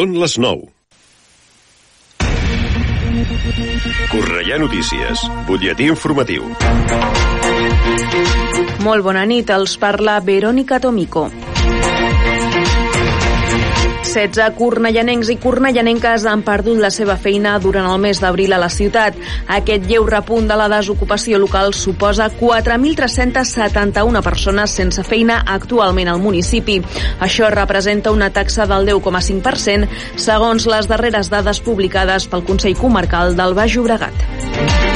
Són les 9. Correia Notícies, butlletí informatiu. Molt bona nit, els parla Verònica Tomico. 16 cornellanencs i cornellanenques han perdut la seva feina durant el mes d'abril a la ciutat. Aquest lleu repunt de la desocupació local suposa 4.371 persones sense feina actualment al municipi. Això representa una taxa del 10,5% segons les darreres dades publicades pel Consell Comarcal del Baix Llobregat.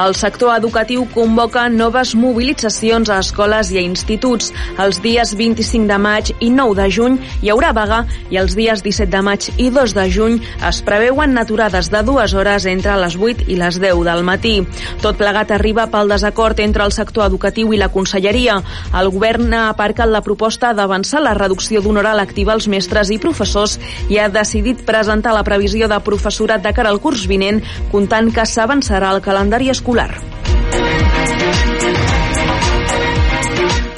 El sector educatiu convoca noves mobilitzacions a escoles i a instituts. Els dies 25 de maig i 9 de juny hi haurà vaga i els dies 17 de maig i 2 de juny es preveuen naturades de dues hores entre les 8 i les 10 del matí. Tot plegat arriba pel desacord entre el sector educatiu i la conselleria. El govern ha aparcat la proposta d'avançar la reducció d'una hora lectiva als mestres i professors i ha decidit presentar la previsió de professorat de cara al curs vinent, comptant que s'avançarà el calendari escolar escolar.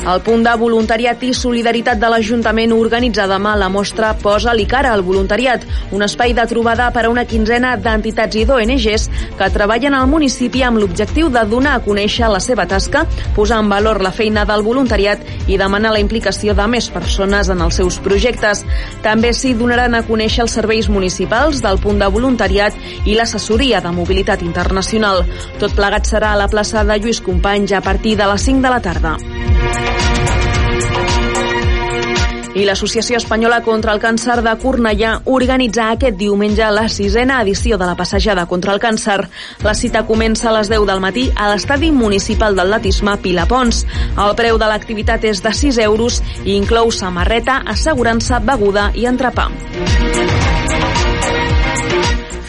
El punt de voluntariat i solidaritat de l'Ajuntament organitza demà la mostra Posa-li cara al voluntariat, un espai de trobada per a una quinzena d'entitats i d'ONGs que treballen al municipi amb l'objectiu de donar a conèixer la seva tasca, posar en valor la feina del voluntariat i demanar la implicació de més persones en els seus projectes. També s'hi donaran a conèixer els serveis municipals del punt de voluntariat i l'assessoria de mobilitat internacional. Tot plegat serà a la plaça de Lluís Companys a partir de les 5 de la tarda. I l'Associació Espanyola contra el Càncer de Cornellà organitza aquest diumenge la sisena edició de la passejada contra el càncer. La cita comença a les 10 del matí a l'estadi municipal d'atletisme Pilapons. El preu de l'activitat és de 6 euros i inclou samarreta, assegurança, beguda i entrepà.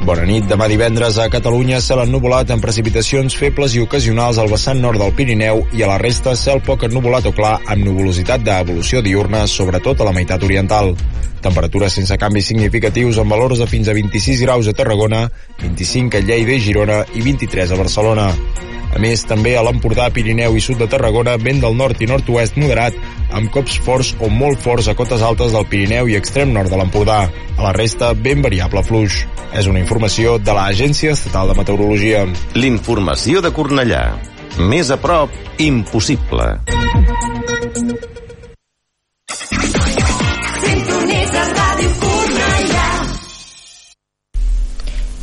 Bona nit. Demà divendres a Catalunya cel ennuvolat amb precipitacions febles i ocasionals al vessant nord del Pirineu i a la resta cel poc ennuvolat o clar amb nuvolositat d'evolució diurna, sobretot a la meitat oriental. Temperatures sense canvis significatius amb valors de fins a 26 graus a Tarragona, 25 a Lleida i Girona i 23 a Barcelona. A més, també a l'Empordà, Pirineu i sud de Tarragona, vent del nord i nord-oest moderat, amb cops forts o molt forts a cotes altes del Pirineu i extrem nord de l'Empordà. A la resta, ben variable fluix. És una informació de l'Agència Estatal de Meteorologia. L'informació de Cornellà. Més a prop, impossible.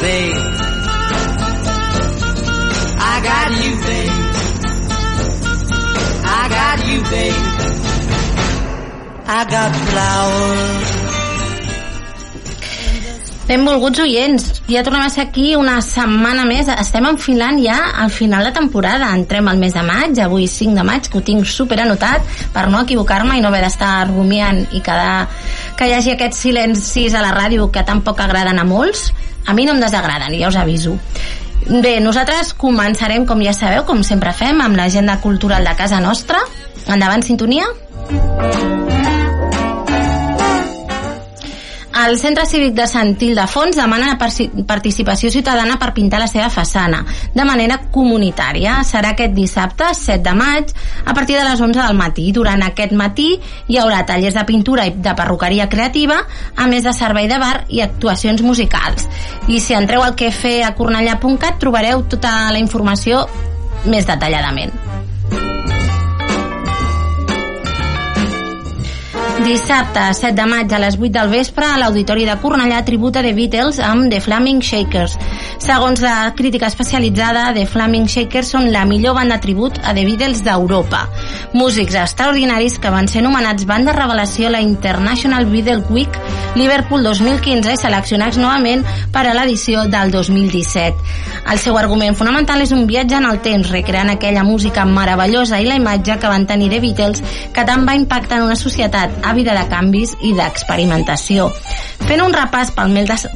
Babe, I got you, babe. I got you, babe. I got flowers. Benvolguts oients, ja tornem a ser aquí una setmana més. Estem enfilant ja al final de temporada. Entrem al mes de maig, avui 5 de maig, que ho tinc super anotat per no equivocar-me i no haver d'estar rumiant i quedar que hi hagi aquests silencis a la ràdio que tampoc agraden a molts. A mi no em desagraden, ja us aviso. Bé, nosaltres començarem, com ja sabeu, com sempre fem, amb l'agenda cultural de casa nostra. Endavant, sintonia. El Centre Cívic de Sant Ildefons demana participació ciutadana per pintar la seva façana de manera comunitària. Serà aquest dissabte, 7 de maig, a partir de les 11 del matí. Durant aquest matí hi haurà tallers de pintura i de perruqueria creativa, a més de servei de bar i actuacions musicals. I si entreu al que fer a cornellà.cat trobareu tota la informació més detalladament. Dissabte, 7 de maig, a les 8 del vespre, a l'Auditori de Cornellà, tributa de Beatles amb The Flaming Shakers. Segons la crítica especialitzada, The Flaming Shakers són la millor banda tribut a The Beatles d'Europa. Músics extraordinaris que van ser nomenats banda revelació a la International Beatles Week Liverpool 2015 i seleccionats novament per a l'edició del 2017. El seu argument fonamental és un viatge en el temps, recreant aquella música meravellosa i la imatge que van tenir The Beatles que tant va impactar en una societat àvida de canvis i d'experimentació. Fent un repàs pel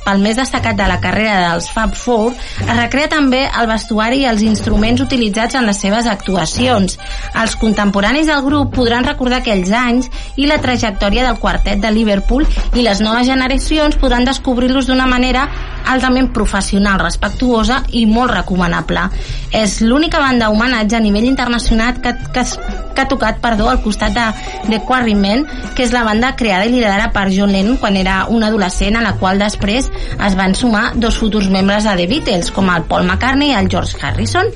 pel més destacat de la carrera dels Fab Four, es recrea també el vestuari i els instruments utilitzats en les seves actuacions. Els contemporanis del grup podran recordar aquells anys i la trajectòria del quartet de Liverpool i les noves generacions podran descobrir-los d'una manera altament professional, respectuosa i molt recomanable. És l'única banda homenatge a nivell internacional que, que, que ha tocat perdó, al costat de The Quarrymen, que és la banda creada i liderada per John Lennon quan era un adolescent, a la qual després es van sumar dos futurs membres de The Beatles, com el Paul McCartney i el George Harrison,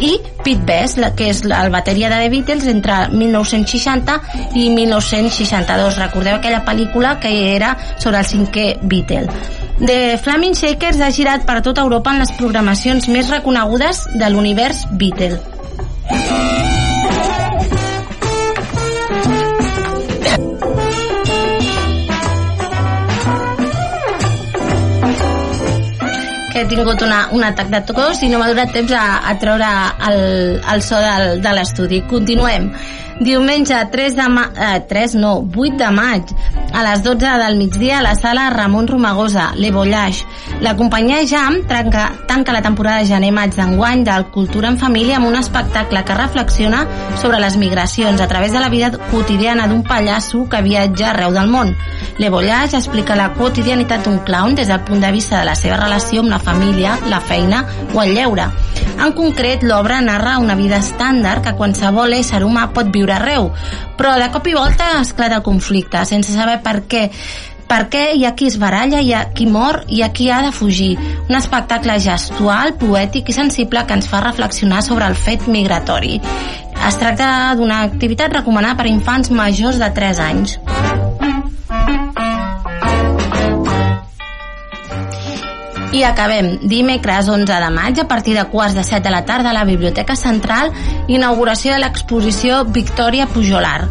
i Pete Best, que és el bateria de The Beatles entre 1960 i 1962. Recordeu aquella pel·lícula que era sobre el cinquè Beatle. The Flaming Shakers ha girat per tota Europa en les programacions més reconegudes de l'univers Beatle. he tingut una, un atac de tos i no m'ha durat temps a, a treure el, el so del, de l'estudi. Continuem. Diumenge 3 de ma eh, 3 no, 8 de maig a les 12 del migdia a la sala Ramon Romagosa, Le Voyage. La companyia Jam tanca, tanca la temporada gener-maig d'enguany del Cultura en Família amb un espectacle que reflexiona sobre les migracions a través de la vida quotidiana d'un pallasso que viatja arreu del món. Le Voyage explica la quotidianitat d'un clown des del punt de vista de la seva relació amb la família, la feina o el lleure. En concret, l'obra narra una vida estàndard que qualsevol ésser humà pot viure arreu, però de cop i volta esclata el conflicte, sense saber per què per què hi ha qui es baralla, hi ha qui mor i hi ha qui ha de fugir. Un espectacle gestual, poètic i sensible que ens fa reflexionar sobre el fet migratori. Es tracta d'una activitat recomanada per infants majors de 3 anys. I acabem dimecres 11 de maig a partir de quarts de 7 de la tarda a la Biblioteca Central inauguració de l'exposició Victòria Pujolar.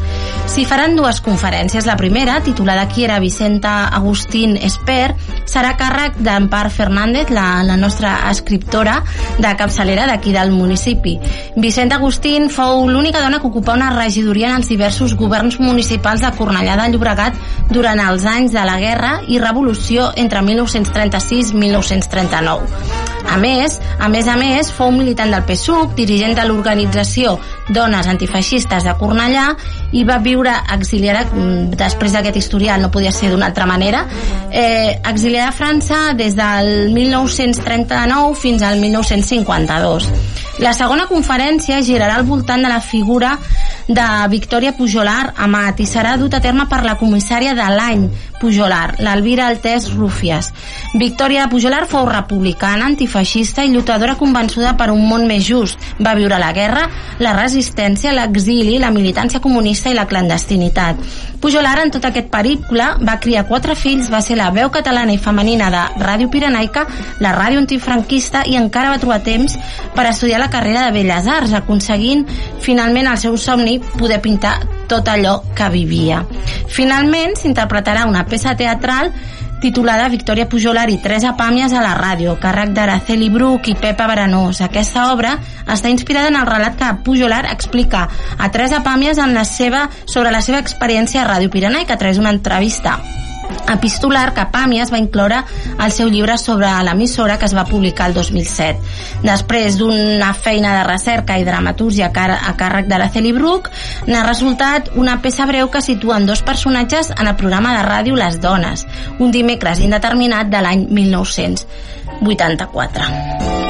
S'hi faran dues conferències. La primera, titulada Qui era Vicenta Agustín Esper, serà càrrec d'Empar Fernández, la, la nostra escriptora de capçalera d'aquí del municipi. Vicenta Agustín fou l'única dona que ocupà una regidoria en els diversos governs municipals de Cornellà de Llobregat durant els anys de la Guerra i Revolució entre 1936 i 1939. A més, a més a més, fou militant del PSUC, dirigent de l'organització Dones Antifeixistes de Cornellà i va viure exiliada, mm, després d'aquest historial no podia ser d'una altra manera, eh, exiliada a França des del 1939 fins al 1952. La segona conferència girarà al voltant de la figura de Victòria Pujolar Amat i serà dut a terme per la comissària de l'any Pujolar, l'Alvira Altés Rúfies. Victòria Pujolar fou republicana, antifeixista i lluitadora convençuda per un món més just. Va viure la guerra, la resistència, l'exili, la militància comunista i la clandestinitat. Pujolar, en tot aquest periple, va criar quatre fills, va ser la veu catalana i femenina de Ràdio Pirenaica, la ràdio antifranquista i encara va trobar temps per estudiar la carrera de Belles Arts, aconseguint finalment el seu somni poder pintar tot allò que vivia. Finalment s'interpretarà una peça teatral titulada Victòria Pujolar i Teresa Pàmies a la ràdio, càrrec d'Araceli Bruc i Pepa Baranós. Aquesta obra està inspirada en el relat que Pujolar explica a Teresa Pàmies en la seva, sobre la seva experiència a Ràdio Pirenaica, a través d'una entrevista epistolar que Pàmies va incloure al seu llibre sobre l'emissora que es va publicar el 2007. Després d'una feina de recerca i dramatúrgia a, càrrec de la Celi Brook, n'ha resultat una peça breu que situa en dos personatges en el programa de ràdio Les Dones, un dimecres indeterminat de l'any 1984.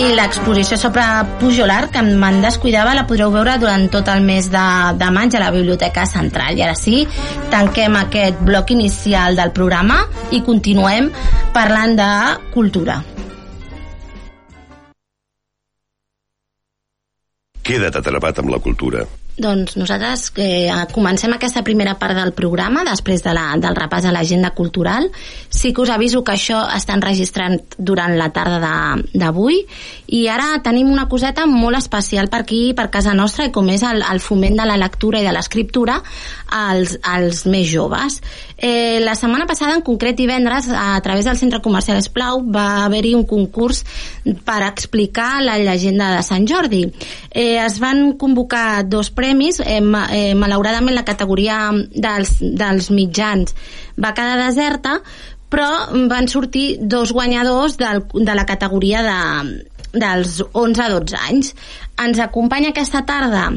I l'exposició sobre Pujolar, que em descuidava, la podreu veure durant tot el mes de, de maig a la Biblioteca Central. I ara sí, tanquem aquest bloc inicial del programa i continuem parlant de cultura. Queda't atrapat amb la cultura. Doncs nosaltres eh, comencem aquesta primera part del programa després de la, del repàs a l'agenda cultural. Sí que us aviso que això està enregistrant durant la tarda d'avui i ara tenim una coseta molt especial per aquí, per casa nostra, i com és el, el foment de la lectura i de l'escriptura als, als més joves. Eh, la setmana passada, en concret divendres, a través del Centre Comercial Esplau, va haver-hi un concurs per explicar la llegenda de Sant Jordi. Eh, es van convocar dos premis, eh, eh, malauradament la categoria dels, dels mitjans va quedar deserta, però van sortir dos guanyadors del, de la categoria de, dels 11 a 12 anys. Ens acompanya aquesta tarda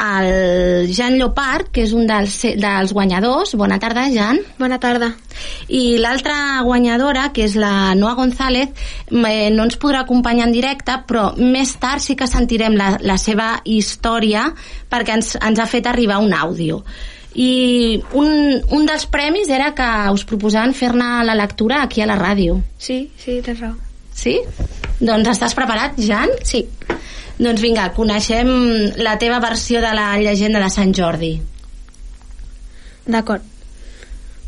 el Jan Llopart, que és un dels, dels guanyadors. Bona tarda, Jan. Bona tarda. I l'altra guanyadora, que és la Noa González, eh, no ens podrà acompanyar en directe, però més tard sí que sentirem la, la seva història perquè ens, ens ha fet arribar un àudio. I un, un dels premis era que us proposaven fer-ne la lectura aquí a la ràdio. Sí, sí, tens raó. Sí? Doncs estàs preparat, Jan? Sí. Doncs vinga, coneixem la teva versió de la llegenda de Sant Jordi. D'acord.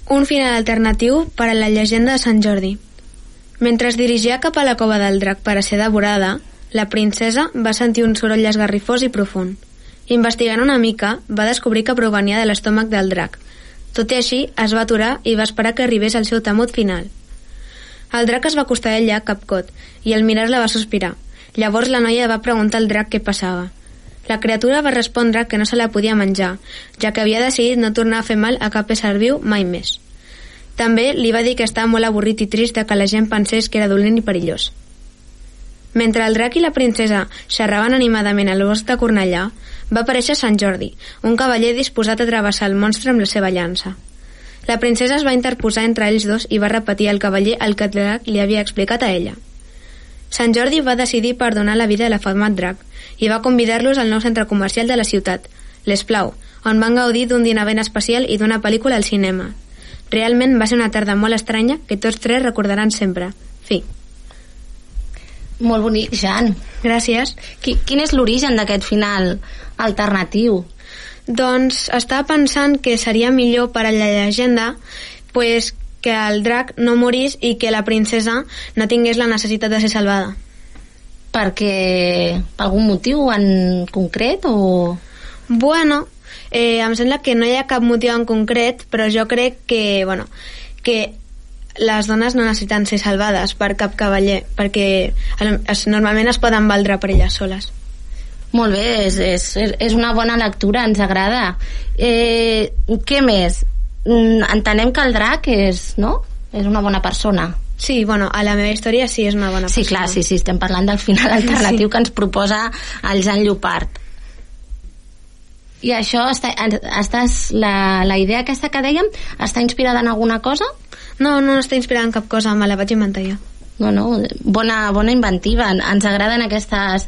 Un final alternatiu per a la llegenda de Sant Jordi. Mentre es dirigia cap a la cova del drac per a ser devorada, la princesa va sentir un soroll esgarrifós i profund. Investigant una mica, va descobrir que provenia de l'estómac del drac. Tot i així, es va aturar i va esperar que arribés al seu temut final. El drac es va acostar a ella capcot i al mirar-la va sospirar. Llavors la noia va preguntar al drac què passava. La criatura va respondre que no se la podia menjar, ja que havia decidit no tornar a fer mal a cap ésser viu mai més. També li va dir que estava molt avorrit i trist de que la gent pensés que era dolent i perillós. Mentre el drac i la princesa xerraven animadament al bosc de Cornellà, va aparèixer Sant Jordi, un cavaller disposat a travessar el monstre amb la seva llança. La princesa es va interposar entre ells dos i va repetir al cavaller el que el drac li havia explicat a ella. Sant Jordi va decidir perdonar la vida de l'afamat drac i va convidar-los al nou centre comercial de la ciutat, l'Esplau, on van gaudir d'un dinar ben especial i d'una pel·lícula al cinema. Realment va ser una tarda molt estranya que tots tres recordaran sempre. Fi. Molt bonic, Jan. Gràcies. Qui, quin és l'origen d'aquest final alternatiu? Doncs estava pensant que seria millor per a la llegenda pues, que el drac no morís i que la princesa no tingués la necessitat de ser salvada. Perquè... per algun motiu en concret o...? Bueno, eh, em sembla que no hi ha cap motiu en concret, però jo crec que, bueno, que les dones no necessiten ser salvades per cap cavaller, perquè es, normalment es poden valdre per elles soles. Molt bé, és, és, és una bona lectura, ens agrada. Eh, què més? Mm, entenem que el drac és, no? és una bona persona. Sí, bueno, a la meva història sí és una bona sí, persona. Sí, clar, sí, sí, estem parlant del final alternatiu sí. que ens proposa el Jan Llopart. I això, està, estàs, la, la idea aquesta que dèiem, està inspirada en alguna cosa? No, no està inspirada en cap cosa, me la vaig inventar jo. No, no, bona, bona inventiva. Ens agraden aquestes,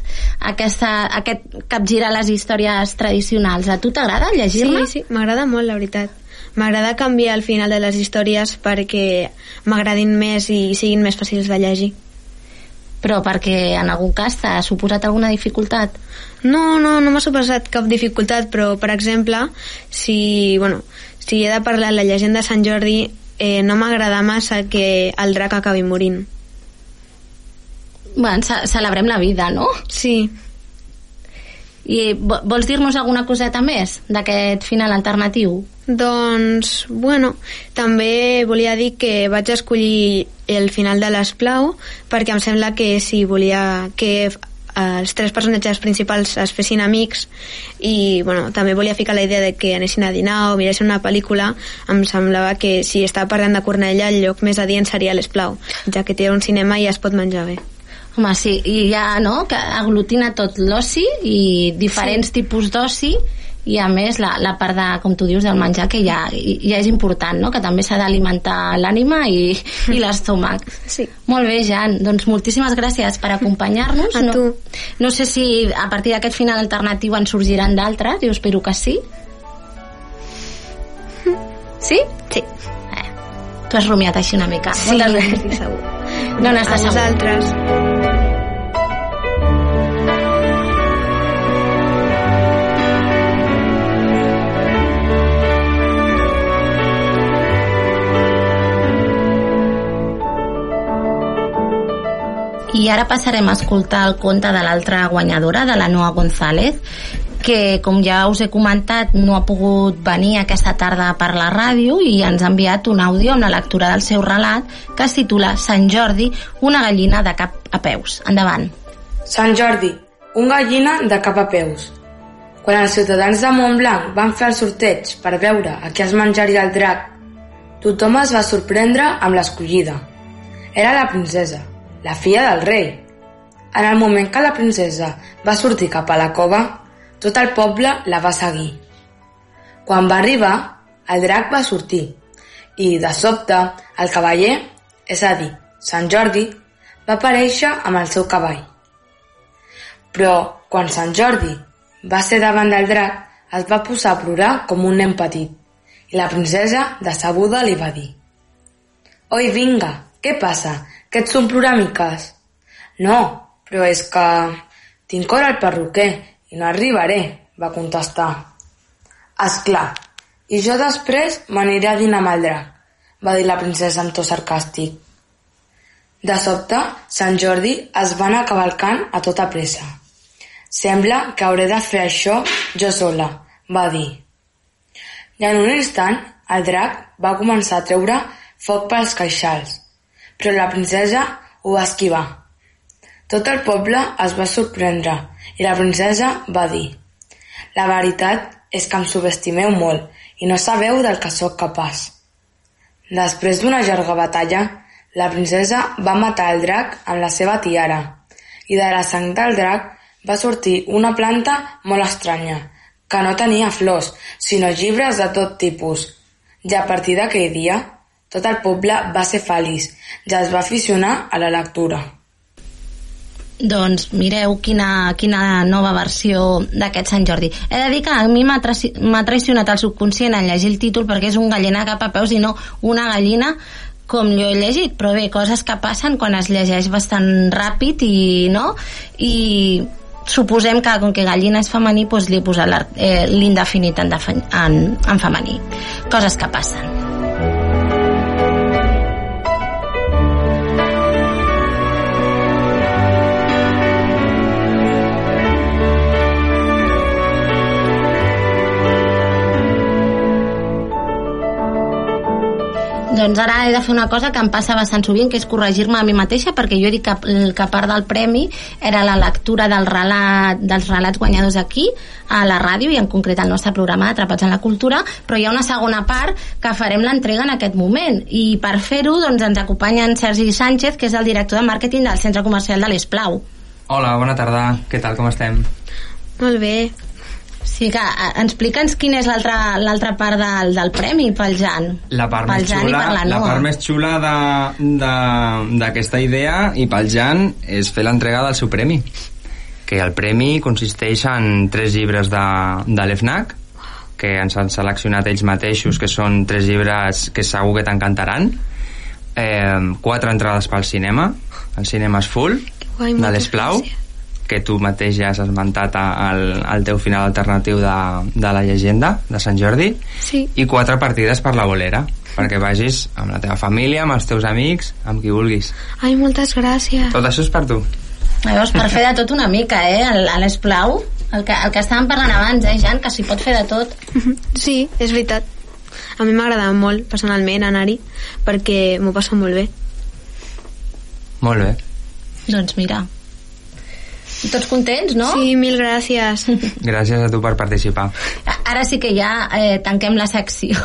aquesta, aquest capgirar les històries tradicionals. A tu t'agrada llegir-la? Sí, sí, m'agrada molt, la veritat. M'agrada canviar el final de les històries perquè m'agradin més i siguin més fàcils de llegir. Però perquè en algun cas t'ha suposat alguna dificultat? No, no, no m'ha suposat cap dificultat, però per exemple, si, bueno, si he de parlar la llegenda de Sant Jordi, eh, no m'agrada massa que el drac acabi morint. Bueno, celebrem la vida, no? Sí. I vols dir-nos alguna coseta més d'aquest final alternatiu? Doncs, bueno, també volia dir que vaig escollir el final de l'Esplau perquè em sembla que si volia que els tres personatges principals es fessin amics i bueno, també volia ficar la idea de que anessin a dinar o miressin una pel·lícula em semblava que si estava parlant de Cornellà el lloc més adient seria l'Esplau ja que té un cinema i es pot menjar bé Home, sí, i ja, no?, que aglutina tot l'oci i diferents sí. tipus d'oci i a més la, la part de, com tu dius, del menjar que ja, ja és important, no? que també s'ha d'alimentar l'ànima i, i l'estómac. Sí. Molt bé, Jan, doncs moltíssimes gràcies per acompanyar-nos. A no, tu. no sé si a partir d'aquest final alternatiu en sorgiran d'altres, jo espero que sí. Sí? Sí. Eh, tu has rumiat així una mica. Sí, Moltes gràcies. segur. No A n'estàs segur. vosaltres. I ara passarem a escoltar el conte de l'altra guanyadora, de la Noa González, que, com ja us he comentat, no ha pogut venir aquesta tarda per la ràdio i ens ha enviat un àudio amb la lectura del seu relat que es titula Sant Jordi, una gallina de cap a peus. Endavant. Sant Jordi, un gallina de cap a peus. Quan els ciutadans de Montblanc van fer el sorteig per veure a qui es menjaria el drac, tothom es va sorprendre amb l'escollida. Era la princesa, la filla del rei. En el moment que la princesa va sortir cap a la cova, tot el poble la va seguir. Quan va arribar, el drac va sortir i, de sobte, el cavaller, és a dir, Sant Jordi, va aparèixer amb el seu cavall. Però, quan Sant Jordi va ser davant del drac, es va posar a plorar com un nen petit i la princesa, decebuda, li va dir «Oi, vinga, què passa? Que ets un ploramiques?» «No, però és que tinc hora al perruquer i no arribaré», va contestar. «És clar, i jo després m'aniré a dinar amb el drac», va dir la princesa amb to sarcàstic. De sobte, Sant Jordi es va anar cavalcant a tota pressa. Sembla que hauré de fer això jo sola, va dir. I en un instant, el drac va començar a treure foc pels queixals, però la princesa ho va esquivar. Tot el poble es va sorprendre i la princesa va dir «La veritat és que em subestimeu molt i no sabeu del que sóc capaç». Després d'una llarga batalla, la princesa va matar el drac amb la seva tiara i de la sang del drac va sortir una planta molt estranya, que no tenia flors, sinó llibres de tot tipus. I a partir d'aquell dia, tot el poble va ser feliç i es va aficionar a la lectura. Doncs mireu quina, quina nova versió d'aquest Sant Jordi. He de dir que a mi m'ha traicionat el subconscient en llegir el títol perquè és un gallina cap a peus i no una gallina com jo he llegit, però bé, coses que passen quan es llegeix bastant ràpid i no, i suposem que com que gallina és femení doncs li he posat eh, l'indefinit en, en, en femení coses que passen Doncs ara he de fer una cosa que em passa bastant sovint, que és corregir-me a mi mateixa, perquè jo he dit que, que part del premi era la lectura del relat, dels relats guanyadors aquí, a la ràdio, i en concret al nostre programa Atrapats en la Cultura, però hi ha una segona part que farem l'entrega en aquest moment. I per fer-ho doncs, ens acompanya en Sergi Sánchez, que és el director de màrqueting del Centre Comercial de l'Esplau. Hola, bona tarda. Què tal, com estem? Molt bé. Sí, que eh, explica'ns quina és l'altra l'altra part del, del premi pel Jan. La part pel més Jan xula, la la part més xula d'aquesta idea i pel Jan és fer l'entrega del seu premi que el premi consisteix en tres llibres de, de l'EFNAC que ens han seleccionat ells mateixos que són tres llibres que segur que t'encantaran eh, quatre entrades pel cinema el cinema és full guai, de l'Esplau gràcies. Que tu mateix ja has esmentat al, al teu final alternatiu de, de la llegenda de Sant Jordi Sí. i quatre partides per la bolera perquè vagis amb la teva família, amb els teus amics, amb qui vulguis. Ai, moltes gràcies. Tot això és per tu. Veus, per fer de tot una mica, eh? El- A l'Esplau, el que, el que estàvem parlant abans, eh, Jan, que s'hi pot fer de tot. Sí, és veritat. A mi m'agrada molt, personalment, anar-hi, perquè m'ho passo molt bé. Molt bé. Doncs mira. Tots contents, no? Sí, mil gràcies. Gràcies a tu per participar. Ara sí que ja eh, tanquem la secció.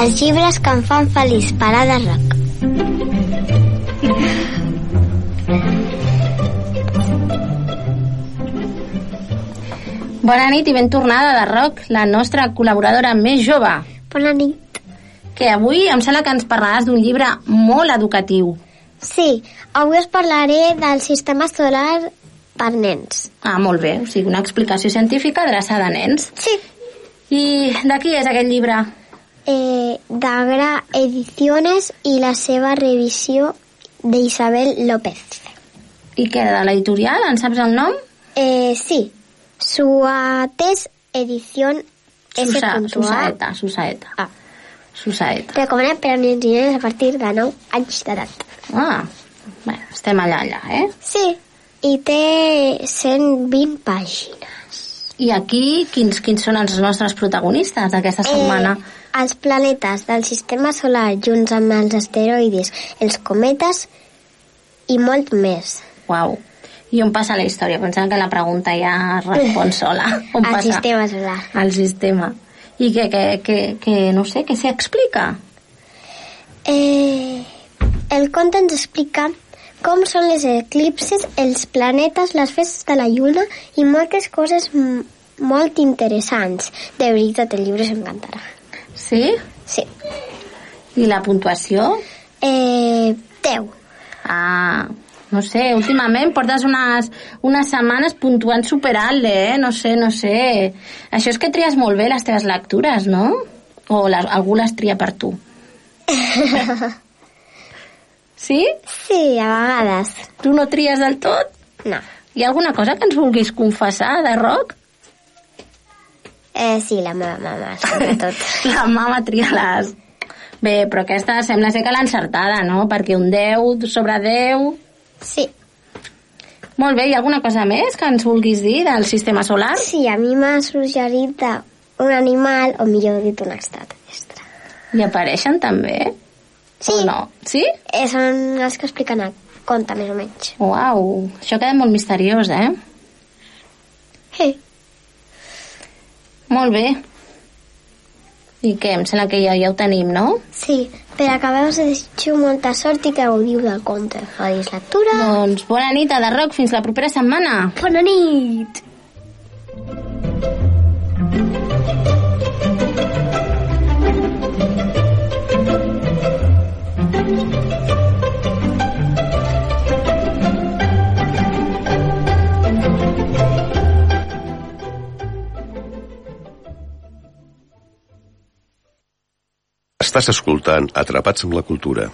Els llibres que em fan feliç, parada rock. Bona nit i ben tornada de Roc, la nostra col·laboradora més jove. Bona nit. Que avui em sembla que ens parlaràs d'un llibre molt educatiu. Sí, avui us parlaré del sistema solar per nens. Ah, molt bé, o sigui, una explicació científica adreçada a nens. Sí. I de qui és aquest llibre? Eh, de Gra Ediciones i la seva revisió d'Isabel López. I què, de l'editorial? En saps el nom? Eh, sí. Suates Edición Susa, S.A. Susaeta, Susaeta. Ah. Susaeta. Recomanat per a nens i nenes a partir de 9 anys d'edat. Ah, bé, estem allà, allà, eh? Sí, i té 120 pàgines. I aquí, quins, quins són els nostres protagonistes d'aquesta setmana? Eh, els planetes del sistema solar junts amb els asteroides, els cometes i molt més. Uau. I on passa la història? Pensant que la pregunta ja es respon sola. On El passa? sistema solar. Al sistema. I que, que, que, que no sé, què s'hi explica? Eh, el conte ens explica com són les eclipses, els planetes, les festes de la lluna i moltes coses molt interessants. De veritat, el llibre s'encantarà. Sí? Sí. I la puntuació? Eh, 10. Ah, no sé, últimament portes unes, unes setmanes puntuant superalt, eh? No sé, no sé. Això és que tries molt bé les teves lectures, no? O les, algú les tria per tu. Sí? Sí, a vegades. Tu no tries del tot? No. Hi ha alguna cosa que ens vulguis confessar de rock? Eh, sí, la meva mama, sobretot. La mama tria les... Bé, però aquesta sembla ser que l'ha encertada, no? Perquè un 10 sobre 10... Sí. Molt bé, hi ha alguna cosa més que ens vulguis dir del sistema solar? Sí, a mi m'ha suggerit un animal, o millor dit, un extraterrestre. I apareixen també? Sí. O no? Sí? Eh, són els que expliquen el conte, més o menys. Uau, això queda molt misteriós, eh? Sí. Molt bé. I què? Em sembla que ja, ja ho tenim, no? Sí, per acabar us desitjo molta sort i que gaudiu del conte. Feliç lectura. Doncs bona nit a The Rock, fins la propera setmana. Bona nit. Estàs escoltant Atrapats amb la Cultura.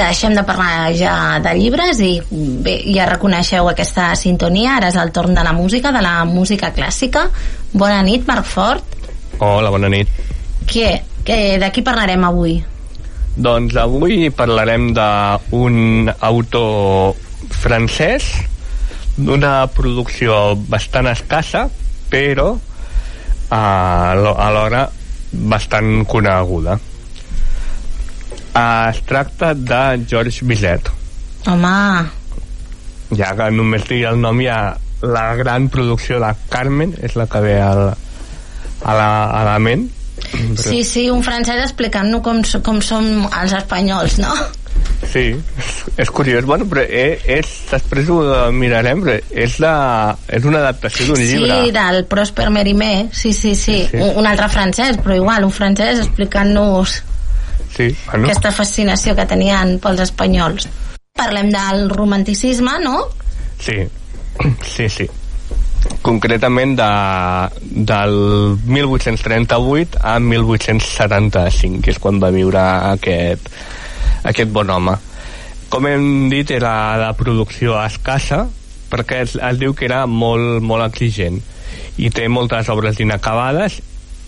Deixem de parlar ja de llibres i bé, ja reconeixeu aquesta sintonia, ara és el torn de la música, de la música clàssica. Bona nit, Marc Fort. Hola, bona nit. Què? Què? De qui parlarem avui? Doncs avui parlarem d'un autor francès d'una producció bastant escassa però a l'ho- alhora bastant coneguda es tracta de Georges Bizet Home, ja que només digui el nom ja la gran producció de Carmen és la que ve al, a, la, a la ment sí, sí, un francès explicant-nos com, com som els espanyols, no? Sí, és, és curiós. Bueno, però és, és, després ho mirarem, però és, la, és una adaptació d'un llibre. Sí, del Prosper Mérimée, sí, sí, sí, Sí. Un, un altre francès, però igual, un francès explicant-nos Sí, bueno, aquesta fascinació que tenien pels espanyols. Parlem del romanticisme, no? sí, sí, sí. concretament de, del 1838 a 1875 que és quan va viure aquest, aquest bon home com hem dit era de producció escassa perquè es, es diu que era molt, molt exigent i té moltes obres inacabades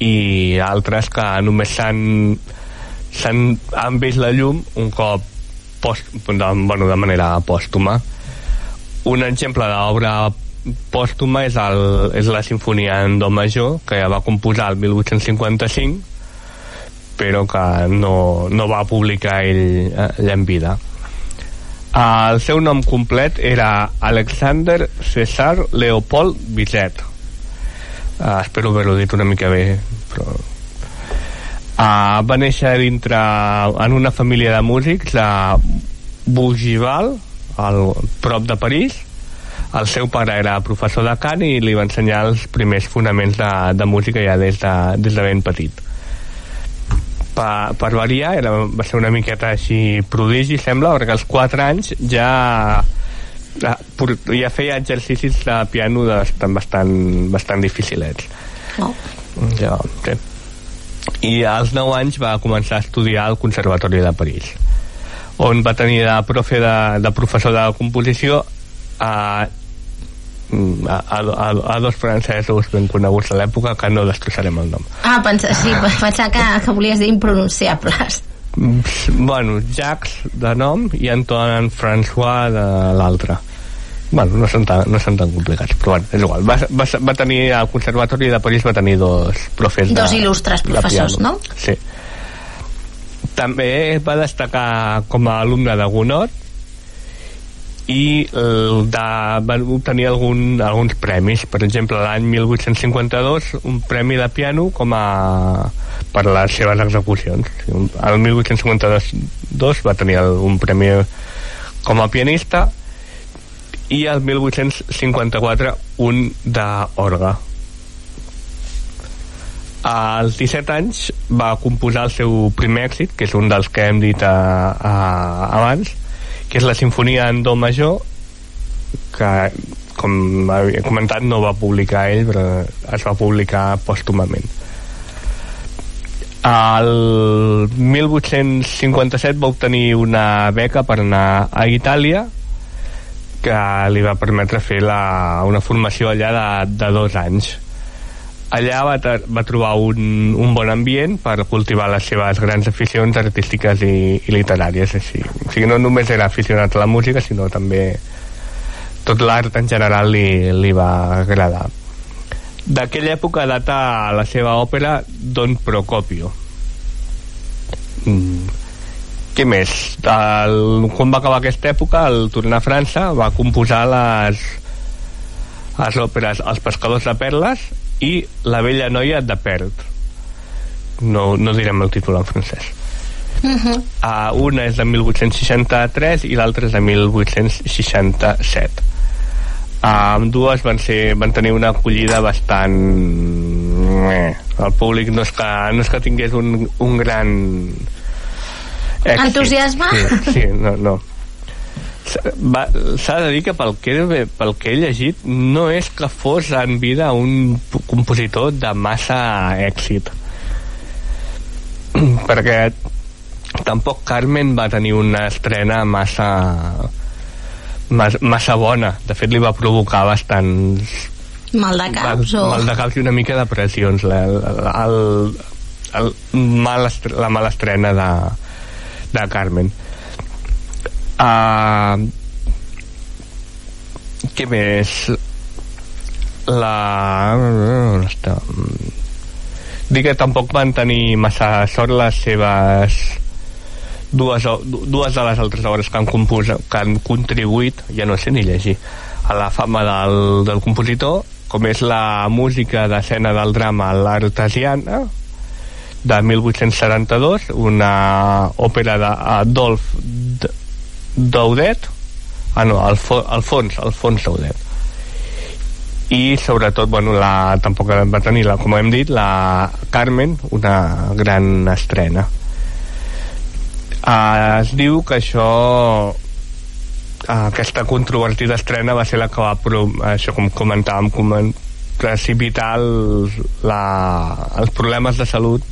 i altres que només s'han s'han han vist la llum un cop post, de, bueno, de manera pòstuma. Un exemple d'obra pòstuma és, el, és la sinfonia en do major que ja va composar el 1855 però que no, no va publicar ell eh, allà en vida. El seu nom complet era Alexander César Leopold Bizet. Uh, espero haver-ho dit una mica bé però uh, va néixer dintre en una família de músics a Bougival al prop de París el seu pare era professor de cant i li va ensenyar els primers fonaments de, de música ja des de, des de ben petit per, per variar era, va ser una miqueta així prodigi sembla perquè als 4 anys ja ja feia exercicis de piano bastant, bastant, bastant dificilets oh. ja, sí. I als 9 anys va començar a estudiar al Conservatori de París on va tenir de profe de, de professor de composició a a, a, a dos francesos ben coneguts a l'època que no destrossarem el nom. Ah, pensa, sí, pensava que, que volies dir impronunciables. Bueno, Jacques de nom i Antoine François de l'altre bueno, no són, tan, no són tan complicats però bueno, és igual, va, va, va tenir al Conservatori de París va tenir dos profes dos de, il·lustres professors, no? sí. També va destacar com a alumne de Gounod i el de, van obtenir algun, alguns premis. Per exemple l'any 1852 un premi de piano com a per les seves execucions. El 1852 va tenir un premi com a pianista i el 1854 un d'orga als 17 anys va composar el seu primer èxit que és un dels que hem dit a, a, abans que és la sinfonia en do major que com he comentat no va publicar ell però es va publicar pòstumament. El 1857 va obtenir una beca per anar a Itàlia que li va permetre fer la, una formació allà de, de dos anys allà va, va trobar un, un bon ambient per cultivar les seves grans aficions artístiques i, i literàries així. o sigui, no només era aficionat a la música sinó també tot l'art en general li, li va agradar d'aquella època data la seva òpera Don Procopio mm. Què més? El, quan va acabar aquesta època al tornar a França va composar les les òperes Els pescadors de perles i La vella noia de Pert no, no direm el títol en francès uh -huh. uh, una és de 1863 i l'altra és de 1867 uh, dues van, ser, van tenir una acollida bastant el públic no és que, no és que tingués un, un gran èxit. entusiasme? Sí, sí, no, no. S'ha de dir que pel que, pel que he llegit no és que fos en vida un compositor de massa èxit. Perquè tampoc Carmen va tenir una estrena massa massa bona. De fet li va provocar bastants mal de caps o... mal de caps i una mica de pressions la, el, el, el mal la mala estrena de, de Carmen Uh, què més? La... On està? Dic que tampoc van tenir massa sort les seves dues, dues de les altres obres que han, compos, que han contribuït, ja no sé ni llegir, a la fama del, del compositor, com és la música d'escena del drama L'Artesiana, de 1872, una òpera d'Adolf Daudet. Ah no, Alfo Alfons Alfons Daudet. I sobretot bueno, la, tampoc va tenir la, com hem dit la Carmen una gran estrena. Uh, es diu que això aquesta controvertida estrena va ser la que va, això com comentàvem, coment, precipitar el, la, els problemes de salut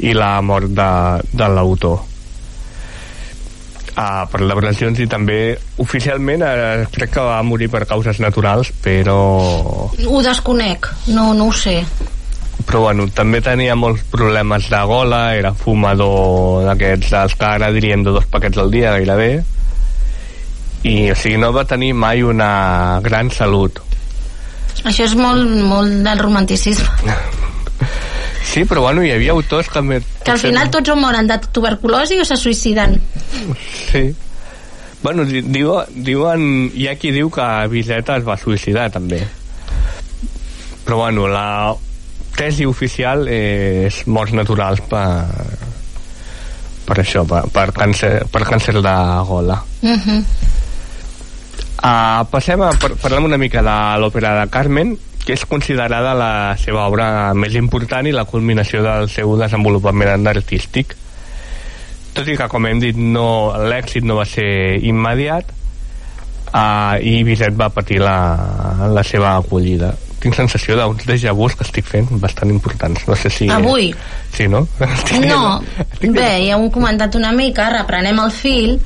i la mort de, de l'autor uh, per lesions i també oficialment uh, crec que va morir per causes naturals però Ho desconec, no, no ho sé. però bueno, també tenia molts problemes de gola, era fumador d'aquests dels que ara dirien de dos paquets al dia gairebé i o sigui, no va tenir mai una gran salut Això és molt, molt del romanticisme. sí, però bueno, hi havia autors que també Que al final tots o moren de tuberculosi o se suïciden. sí. Bueno, di- diu, diuen hi ha qui diu que Viseta es va suïcidar també. Però bueno la tesi oficial és morts naturals per per això, per, per, càncer, per càncer de gola. Uh -huh. Uh, passem a par parlem una mica de l'òpera de Carmen, que és considerada la seva obra més important i la culminació del seu desenvolupament artístic. Tot i que, com hem dit, no, l'èxit no va ser immediat uh, i Bizet va patir la, la seva acollida. Tinc sensació d'uns déjà vus que estic fent bastant importants. No sé si... Avui? Sí, no? Estic No, bé, ja ho hem comentat una mica, reprenem el fil.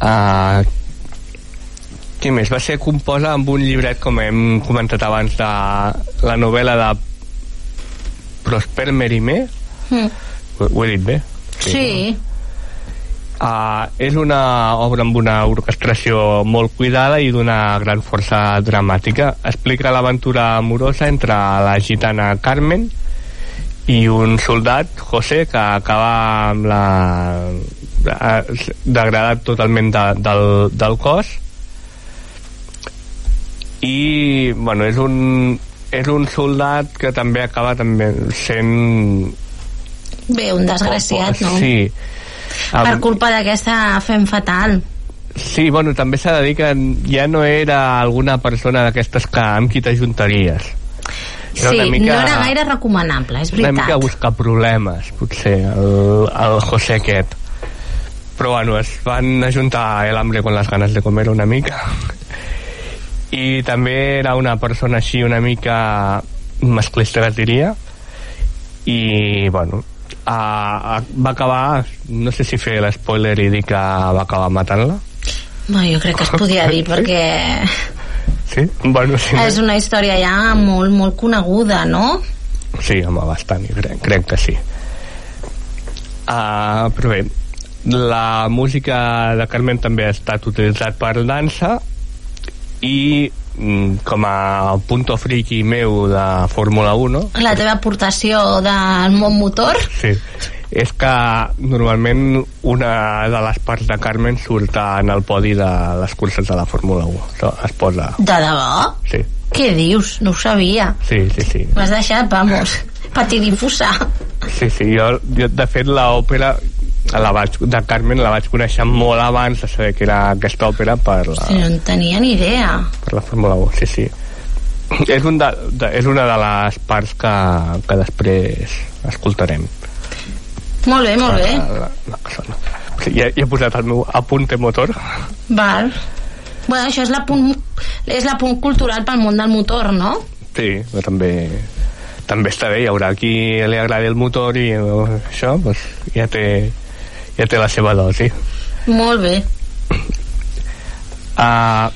Uh, què més? Va ser composa amb un llibret, com hem comentat abans, de la novel·la de Prosper Mérimée. Mm. Ho, ho he dit bé? Sí. Uh, és una obra amb una orquestració molt cuidada i d'una gran força dramàtica. Explica l'aventura amorosa entre la gitana Carmen i un soldat, José, que acaba amb la eh, degradat totalment de, del, del cos i bueno, és un és un soldat que també acaba també sent Bé, un desgraciat, no? sí Per culpa d'aquesta fem fatal. Sí, bueno, també s'ha de dir que ja no era alguna persona d'aquestes que amb qui t'ajuntaries. Sí, no era gaire recomanable, és Una mica veritat. buscar problemes, potser, el, el José aquest. Però bueno, es van ajuntar el hambre con las ganas de comer una mica. I també era una persona així una mica masclista, que diria. I, bueno, a, a, va acabar, no sé si fer l'espoiler i dir que va acabar matant-la. No, jo crec que es podia dir perquè Sí? Bueno, sí. és una història ja molt, molt coneguda, no? Sí, home, bastant, jo crec, crec que sí. Uh, però bé, la música de Carmen també ha estat utilitzat per dansa i mm, com a punto friki meu de Fórmula 1 La teva aportació del món motor. sí, és que normalment una de les parts de Carmen surt en el podi de les curses de la Fórmula 1 Això es posa... De debò? Sí, Què dius? No ho sabia. sí, sí, sí. M'has deixat, vamos, patidifusa. Sí, sí, jo, jo de fet l'òpera la vaig, de Carmen la vaig conèixer molt abans de saber que era aquesta òpera per la, Sí, no en tenia ni idea. per la Fórmula 1, sí, sí. És, un de, de, és una de les parts que, que després escoltarem. Molt bé, molt bé. La, la, la sona. Sí, ja, ja he posat el meu apunte motor. Val. Bueno, això és la punt, és la punt cultural pel món del motor, no? Sí, però també també està bé, hi haurà qui li agradi el motor i això, doncs ja té, ja té la seva dosi. Molt bé. Uh,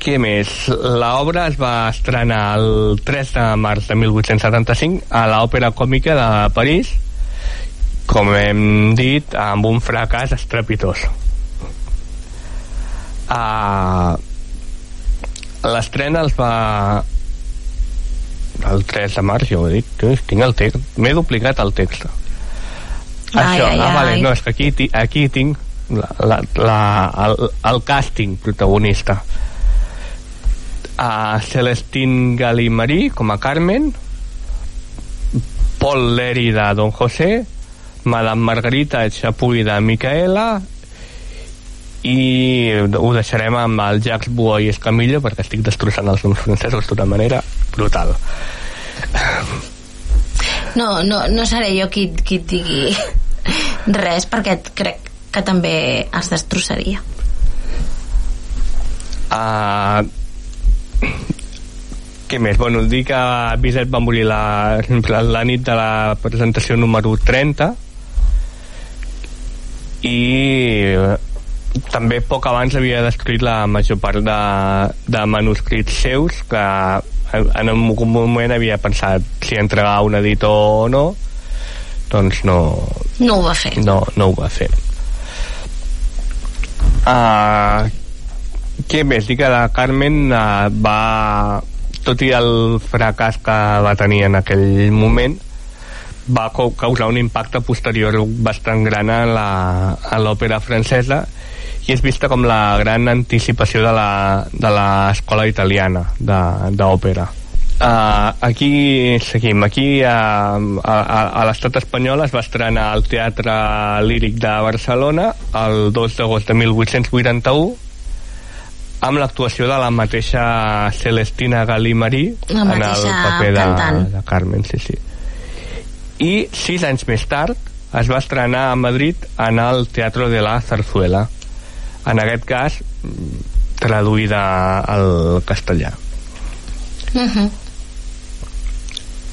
què més? L'obra es va estrenar el 3 de març de 1875 a l'Òpera Còmica de París, com hem dit, amb un fracàs estrepitós. Uh, L'estrena els va el 3 de març, ja ho he dit, tinc el text, m'he duplicat el text. Ai, Això, ai, ah, vale, ai. no, és que aquí, aquí tinc la, la, la, el, el càsting protagonista. A Celestine Galimarí com a Carmen, Paul Leri de Don José, Madame Margarita Chapuy de Micaela i ho deixarem amb el Jacques Boa i Escamillo perquè estic destrossant els noms francesos d'una manera brutal. No, no, no seré jo qui, qui et digui res, perquè crec que també es destrossaria. Uh, què més? Bueno, dir que Bizet va morir la, la nit de la presentació número 30 i també poc abans havia descrit la major part de, de manuscrits seus que en un moment havia pensat si entregar un editor o no doncs no no ho va fer no, no ho va fer uh, què més? Dic que la Carmen uh, va tot i el fracàs que va tenir en aquell moment va causar un impacte posterior bastant gran a l'òpera francesa i és vista com la gran anticipació de l'escola italiana d'òpera. Uh, aquí seguim aquí uh, a, a, a l'estat espanyol es va estrenar al Teatre Líric de Barcelona el 2 d'agost de 1881 amb l'actuació de la mateixa Celestina Galí-Marí en el paper de, de Carmen sí, sí. i sis anys més tard es va estrenar a Madrid en el Teatro de la Zarzuela en aquest cas traduïda al castellà uh -huh.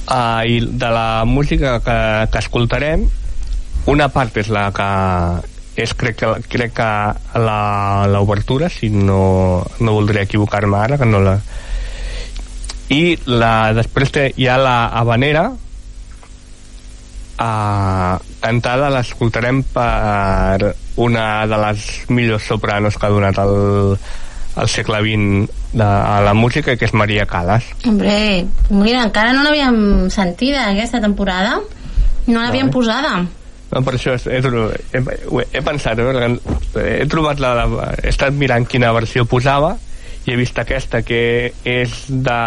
Uh, i de la música que, que escoltarem una part és la que és crec que, crec que l'obertura si no, no voldria equivocar-me ara que no la i la, després té, hi ha la habanera. Uh, cantada l'escoltarem per una de les millors sopranos que ha donat el, el segle XX de, a la música que és Maria Calas Hombre, mira, encara no l'havíem sentida aquesta temporada. No l'havíem no, posada. No, per això he, he, he, he pensat, eh, he trobat la, la, he estat mirant quina versió posava i he vist aquesta que és de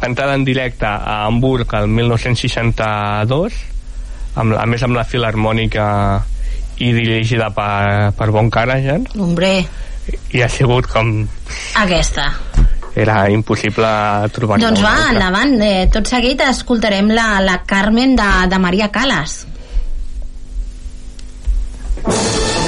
cantada en directe a Hamburg el 1962 amb, a més amb la filarmònica i dirigida per, per Von Karajan. Hombre i ha sigut com aquesta. era impossible trobar doncs va, endavant, eh, tot seguit escoltarem la, la Carmen de, de Maria Calas. L'oiseau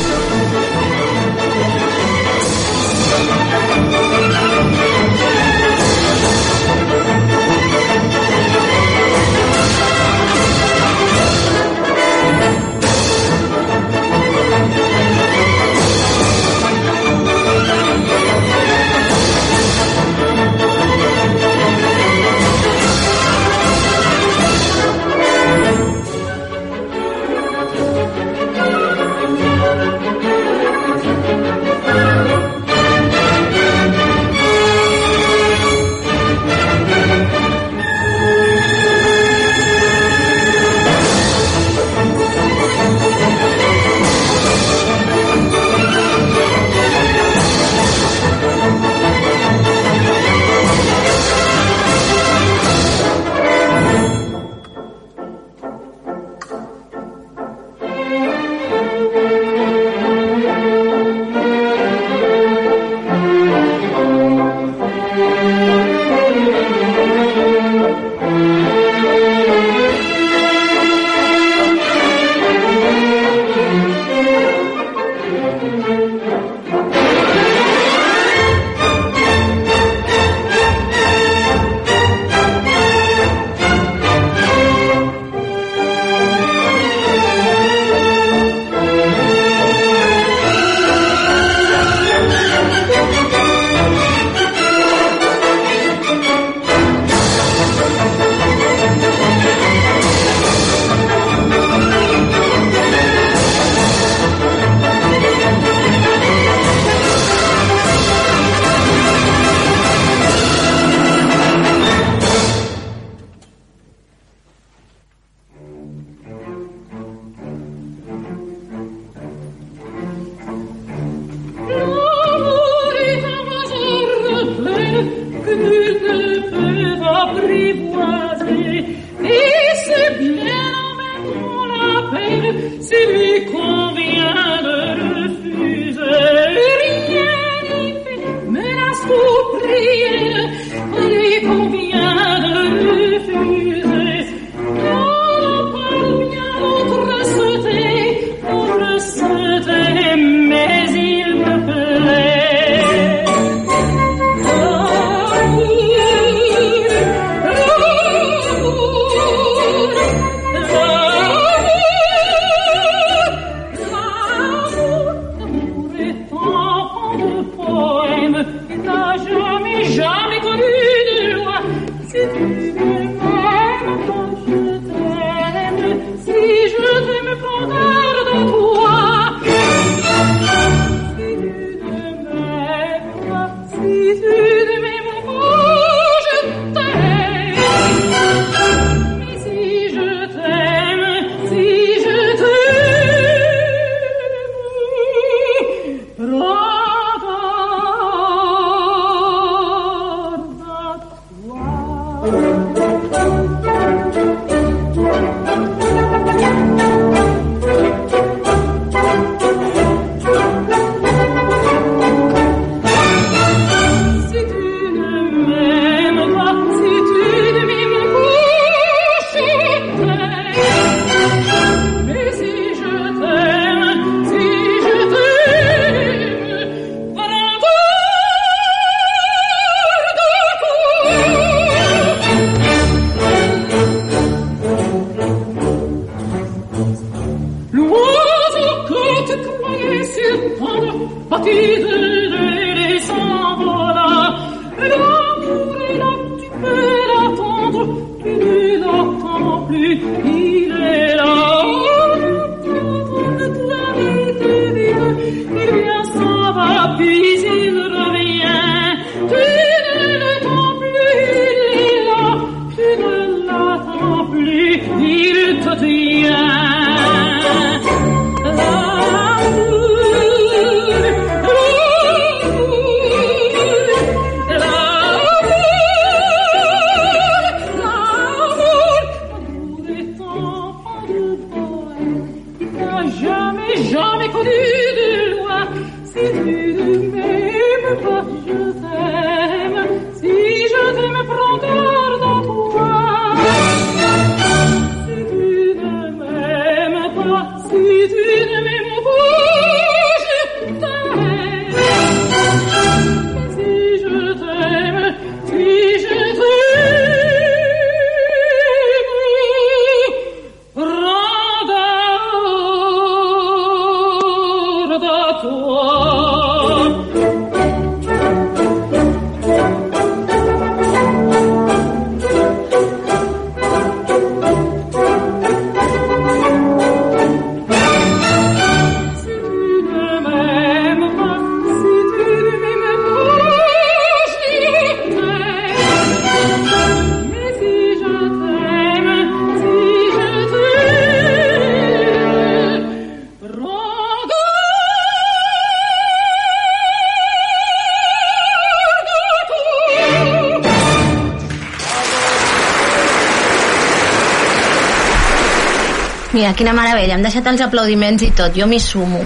Quina meravella, hem deixat els aplaudiments i tot, jo m'hi sumo.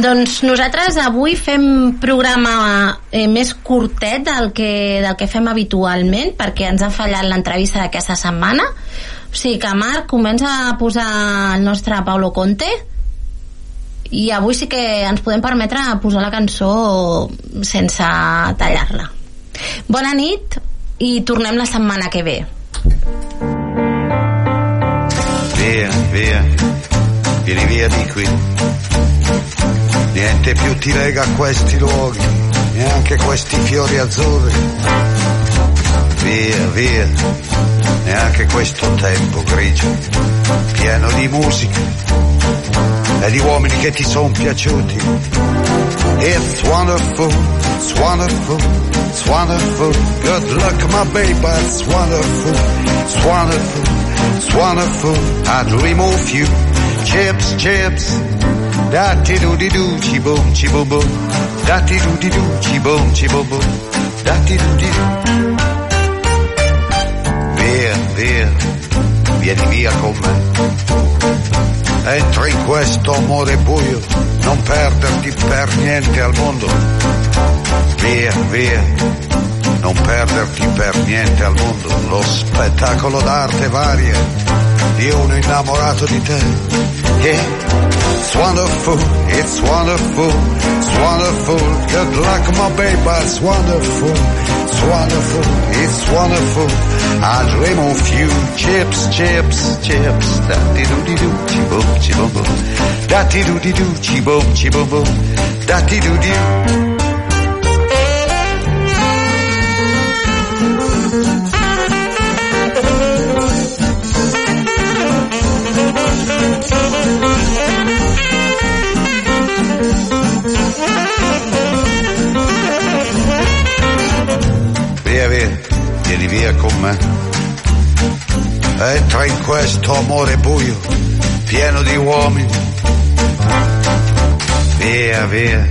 Doncs nosaltres avui fem programa eh, més curtet del que, del que fem habitualment, perquè ens ha fallat l'entrevista d'aquesta setmana. O sigui que, Marc, comença a posar el nostre Paulo Conte, i avui sí que ens podem permetre posar la cançó sense tallar-la. Bona nit i tornem la setmana que ve. Via, via, vieni via di qui. Niente più ti lega a questi luoghi, neanche questi fiori azzurri. Via, via, neanche questo tempo grigio, pieno di musica e di uomini che ti sono piaciuti. It's wonderful, it's wonderful, it's wonderful. Good luck, my baby, it's wonderful, it's wonderful, it's wonderful. I dream of you. Chips, chips. Da ti do di do, chi boom, chi boom boom. Da ti do di do, chi boom, chi boom boom. Da ti do di do. Via, via, vieni via con me. Entra in questo amore buio, non perderti per niente al mondo. Via, via, non perderti per niente al mondo. Lo spettacolo d'arte varia di uno innamorato di te. Yeah. It's wonderful, it's wonderful, it's wonderful. Good luck, my baby, it's wonderful, it's wonderful, it's wonderful. I dream of you, chips, chips, chips. Da di do di do, chi boom, chi boom boom. Da di do di do, chi boom, chi boom boom. Da di do con me. Entra in questo amore buio, pieno di uomini. Via, via,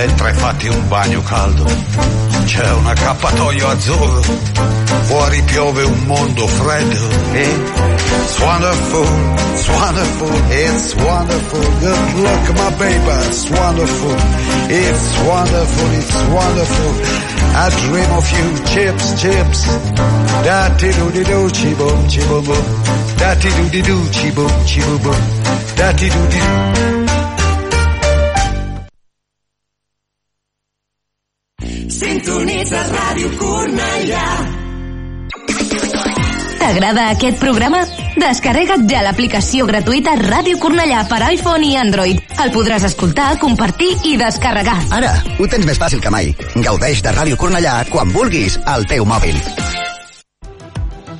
entra e fatti un bagno caldo. C'è un accappatoio azzurro, fuori piove un mondo freddo. It's wonderful, it's wonderful, it's wonderful. Good look, my baby, it's wonderful. It's wonderful, it's wonderful. I dream of you, chips, chips. Da ti do di do, boom. Da ti do di do, chi boom boom. Da ti do di do. Cornellà. T'agrada aquest programa? Descarrega't ja l'aplicació gratuïta Ràdio Cornellà per iPhone i Android. El podràs escoltar, compartir i descarregar. Ara, ho tens més fàcil que mai. Gaudeix de Ràdio Cornellà quan vulguis al teu mòbil.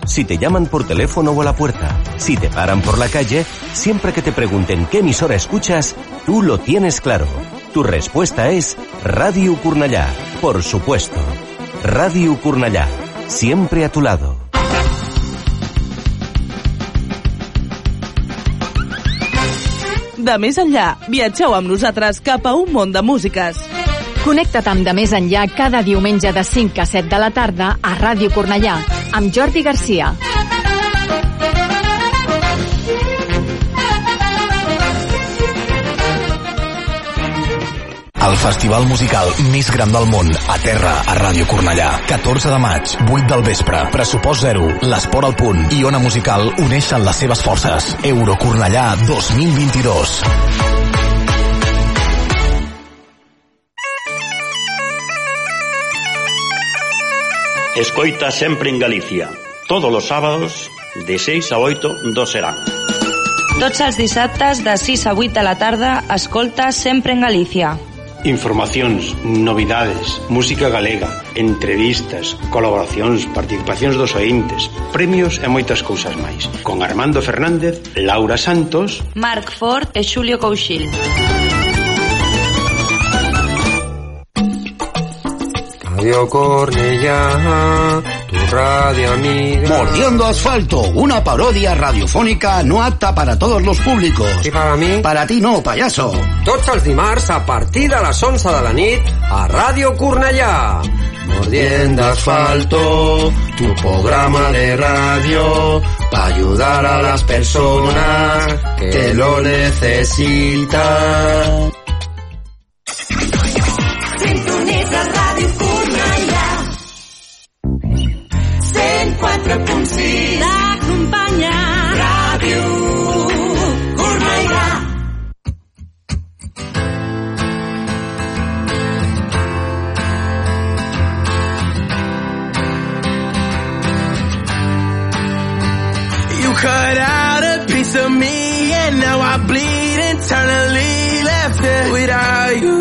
Si te llaman por teléfono o a la puerta, si te paran por la calle, siempre que te pregunten qué emisora escuchas, tú lo tienes claro. Tu respuesta es Radio Curnallá, por supuesto. Radio Curnallá, siempre a tu lado. De més enllà, viatgeu amb nosaltres cap a un món de músiques. Connecta't amb De Més Enllà cada diumenge de 5 a 7 de la tarda a Ràdio Cornellà, amb Jordi Garcia. El festival musical més gran del món, a terra, a Ràdio Cornellà. 14 de maig, 8 del vespre, pressupost zero, l'esport al punt i Ona Musical uneixen les seves forces. Euro Cornellà 2022. Escoita sempre en Galicia. Todos los sábados, de 6 a 8, dos serán. Tots els dissabtes de 6 a 8 de la tarda, escolta sempre en Galícia. Informacións, novidades, música galega, entrevistas, colaboracións, participacións dos ointes, premios e moitas cousas máis. Con Armando Fernández, Laura Santos, Marc Ford e Xulio Couchil. Radio Cornellá, tu radio amiga. Mordiendo asfalto, una parodia radiofónica no apta para todos los públicos. I para mi? Para ti no, payaso. Tots els dimarts a partir de les 11 de la nit a Ràdio Cornellà. Mordiendo asfalto, tu programa de radio para ayudar a las personas que lo necesitan. 104.6 T'acompanya. Ràdio Cornellà. You cut out a piece of me and now I bleed internally left it without you,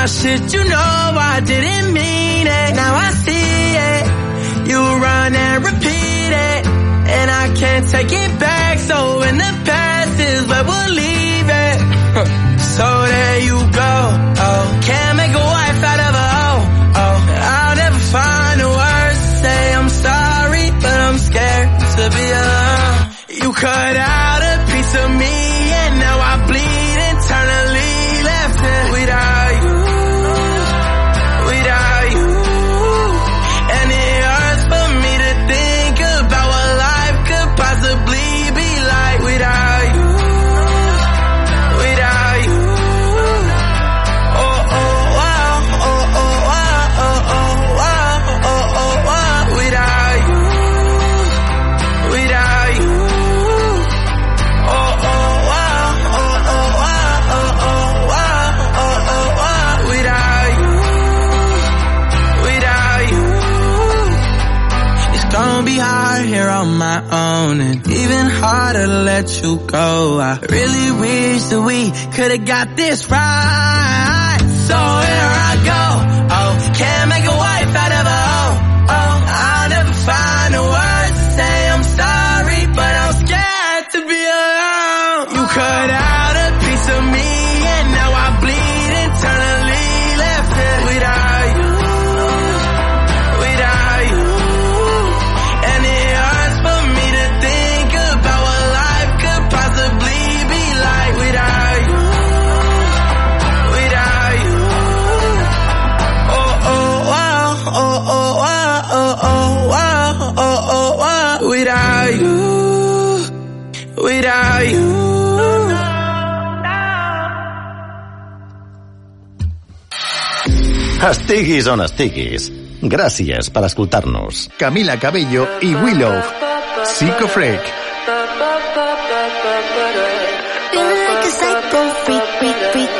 my shit, you know I didn't mean it. Now I see let you go. I really wish that we could have got this right. So here I Estiguis on estiguis. Gràcies per escoltar-nos. Camila Cabello i Willow. Psycho Freak. Feeling like a psycho freak, freak, freak.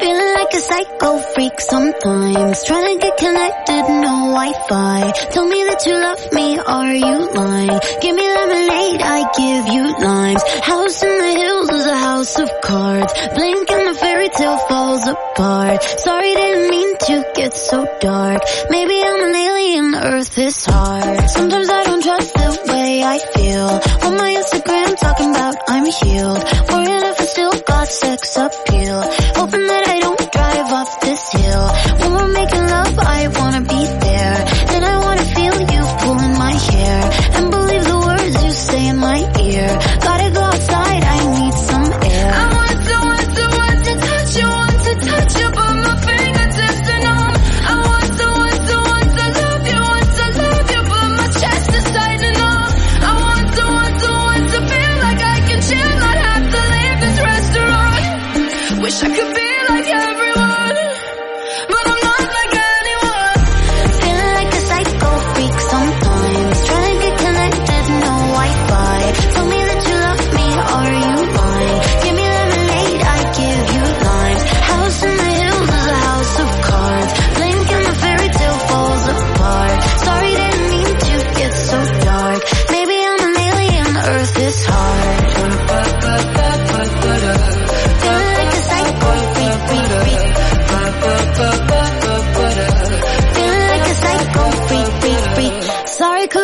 Feeling like a psycho freak sometimes. Trying to get connected, no Wi-Fi. Tell me that you love me, are you lying? Give me lemonade, I give you limes. House in the hills is a house of cards. Blink and the fairy tale falls apart. Sorry, didn't mean to get so dark. Maybe I'm an alien, Earth is hard. Sometimes I don't trust the way I feel. On my Instagram talking about I'm healed. Worrying if still got sex appeal. Hoping that I don't drive off this hill. When we're making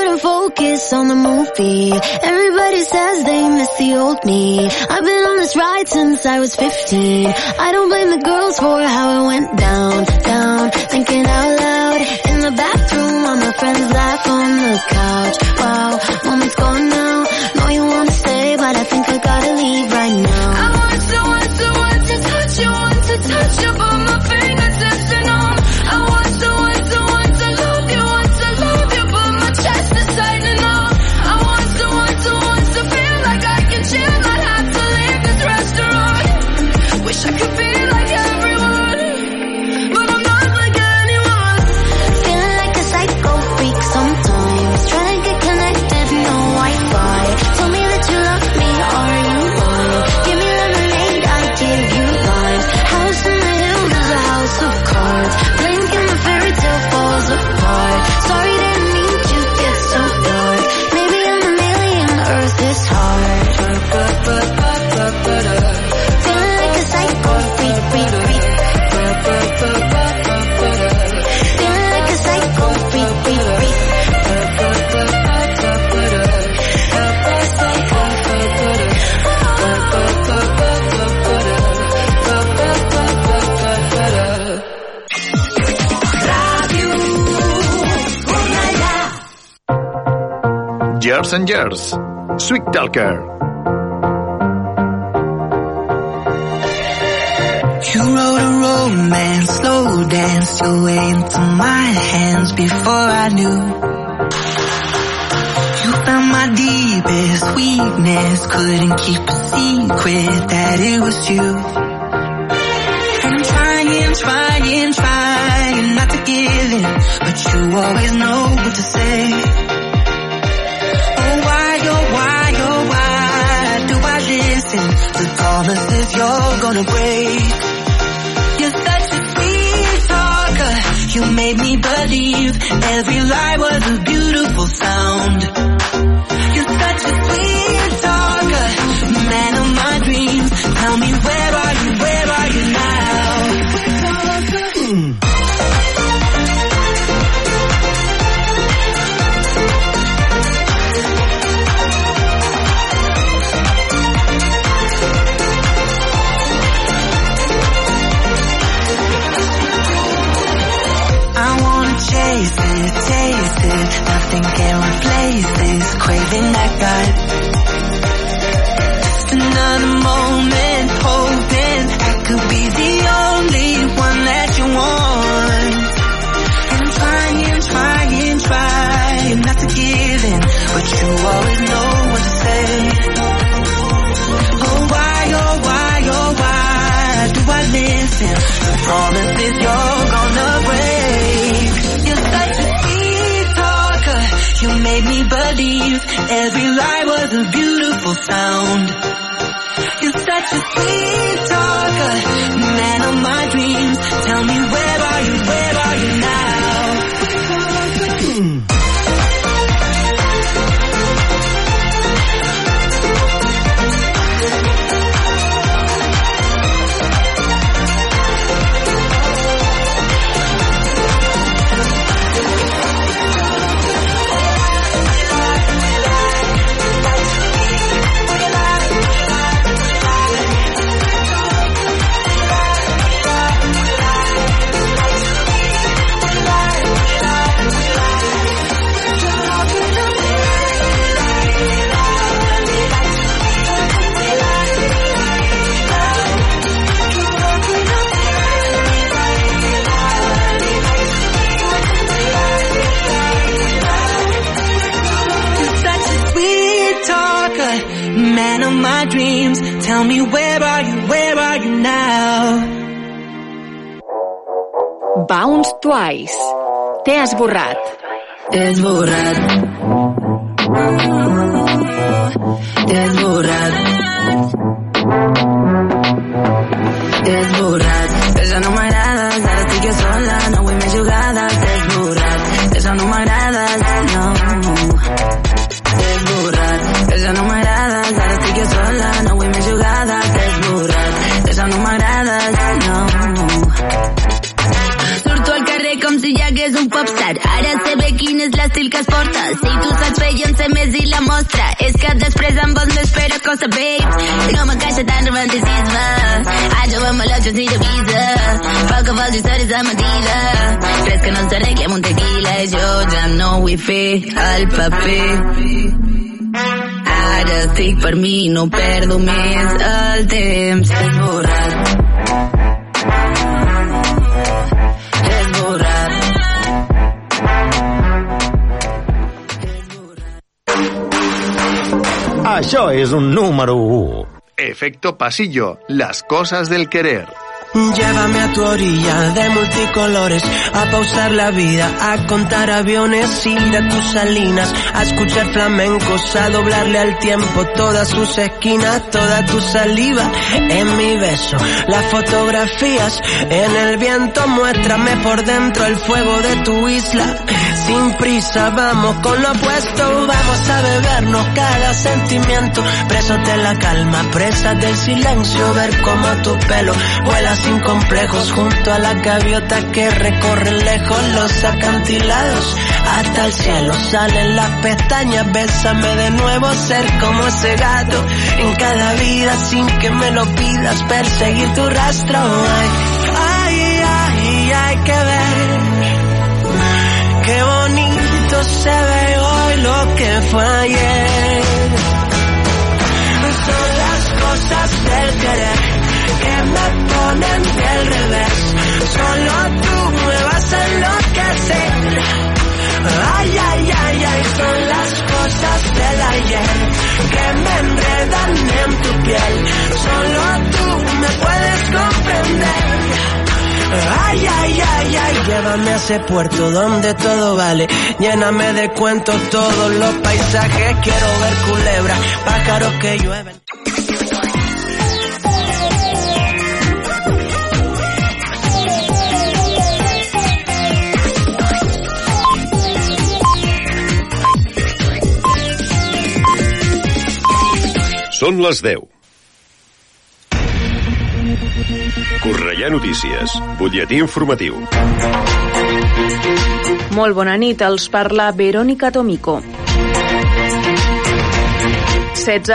couldn't focus on the movie. Everybody says they miss the old me. I've been on this ride since I was 15. I don't blame the girls for how it went down, down. Thinking out loud in the bathroom while my friends laugh on the couch. Wow, moment's gone now. Know you wanna stay, but I think I gotta leave right now. I want to, want to, want to touch you, want to touch you, but my fingertips are numb. Years. Sweet Talker. You wrote a romance, slow danced your way into my hands before I knew. You found my deepest weakness, couldn't keep a secret that it was you. And I'm trying, trying, trying not to give in, but you always know what to say. To promises you're gonna break? You're such a sweet talker, You made me believe every lie was a beautiful sound. You're such a sweet talker, man of my dreams. Tell me where are you, where are you now? It. Nothing can replace this craving I got. Just another moment, hoping I could be the only one that you want. And trying, trying, trying not to give in, but you always know what to say. Oh why, oh why, oh why do I listen? The promises you're gonna break. You're You made me believe every lie was a beautiful sound. You're such a sweet talker, man of my dreams. Tell me where are you, where are you now? Twice. T'he esborrat. T'he esborrat. Que mentida. Res que no arregui amb un tequila. Jo ja no vull fer el paper. Ara estic per mi, no perdo més el temps. Esborrat. Esborrat. Això és un número 1. Efecto pasillo, las cosas del querer. Llévame a tu orilla de multicolores, a pausar la vida, a contar aviones, ir a tus salinas, a escuchar flamencos, a doblarle al tiempo todas sus esquinas, toda tu saliva en mi beso, las fotografías en el viento, muéstrame por dentro el fuego de tu isla, sin prisa vamos con lo opuesto, vamos a bebernos cada sentimiento, presos de la calma, presas del silencio, ver cómo tu pelo vuela sin complejos. Junto a la gaviota que recorren lejos los acantilados hasta el cielo salen las pestañas. Bésame de nuevo ser como ese gato en cada vida sin que me lo pidas. Perseguir tu rastro. Ay ay ay hay que ver qué bonito se ve hoy lo que fue ayer son las cosas del querer que me ponen del revés. Solo tú me vas a enloquecer. Ay, ay, ay, ay, son las cosas del ayer que me enredan en tu piel. Solo tú me puedes comprender. Ay, ay, ay, ay, llévame a ese puerto donde todo vale. Lléname de cuentos todos los paisajes. Quiero ver culebras, pájaros que llueven. Són les 10. Correia Notícies, butlletí informatiu. Molt bona nit, els parla Verònica Tomico. 16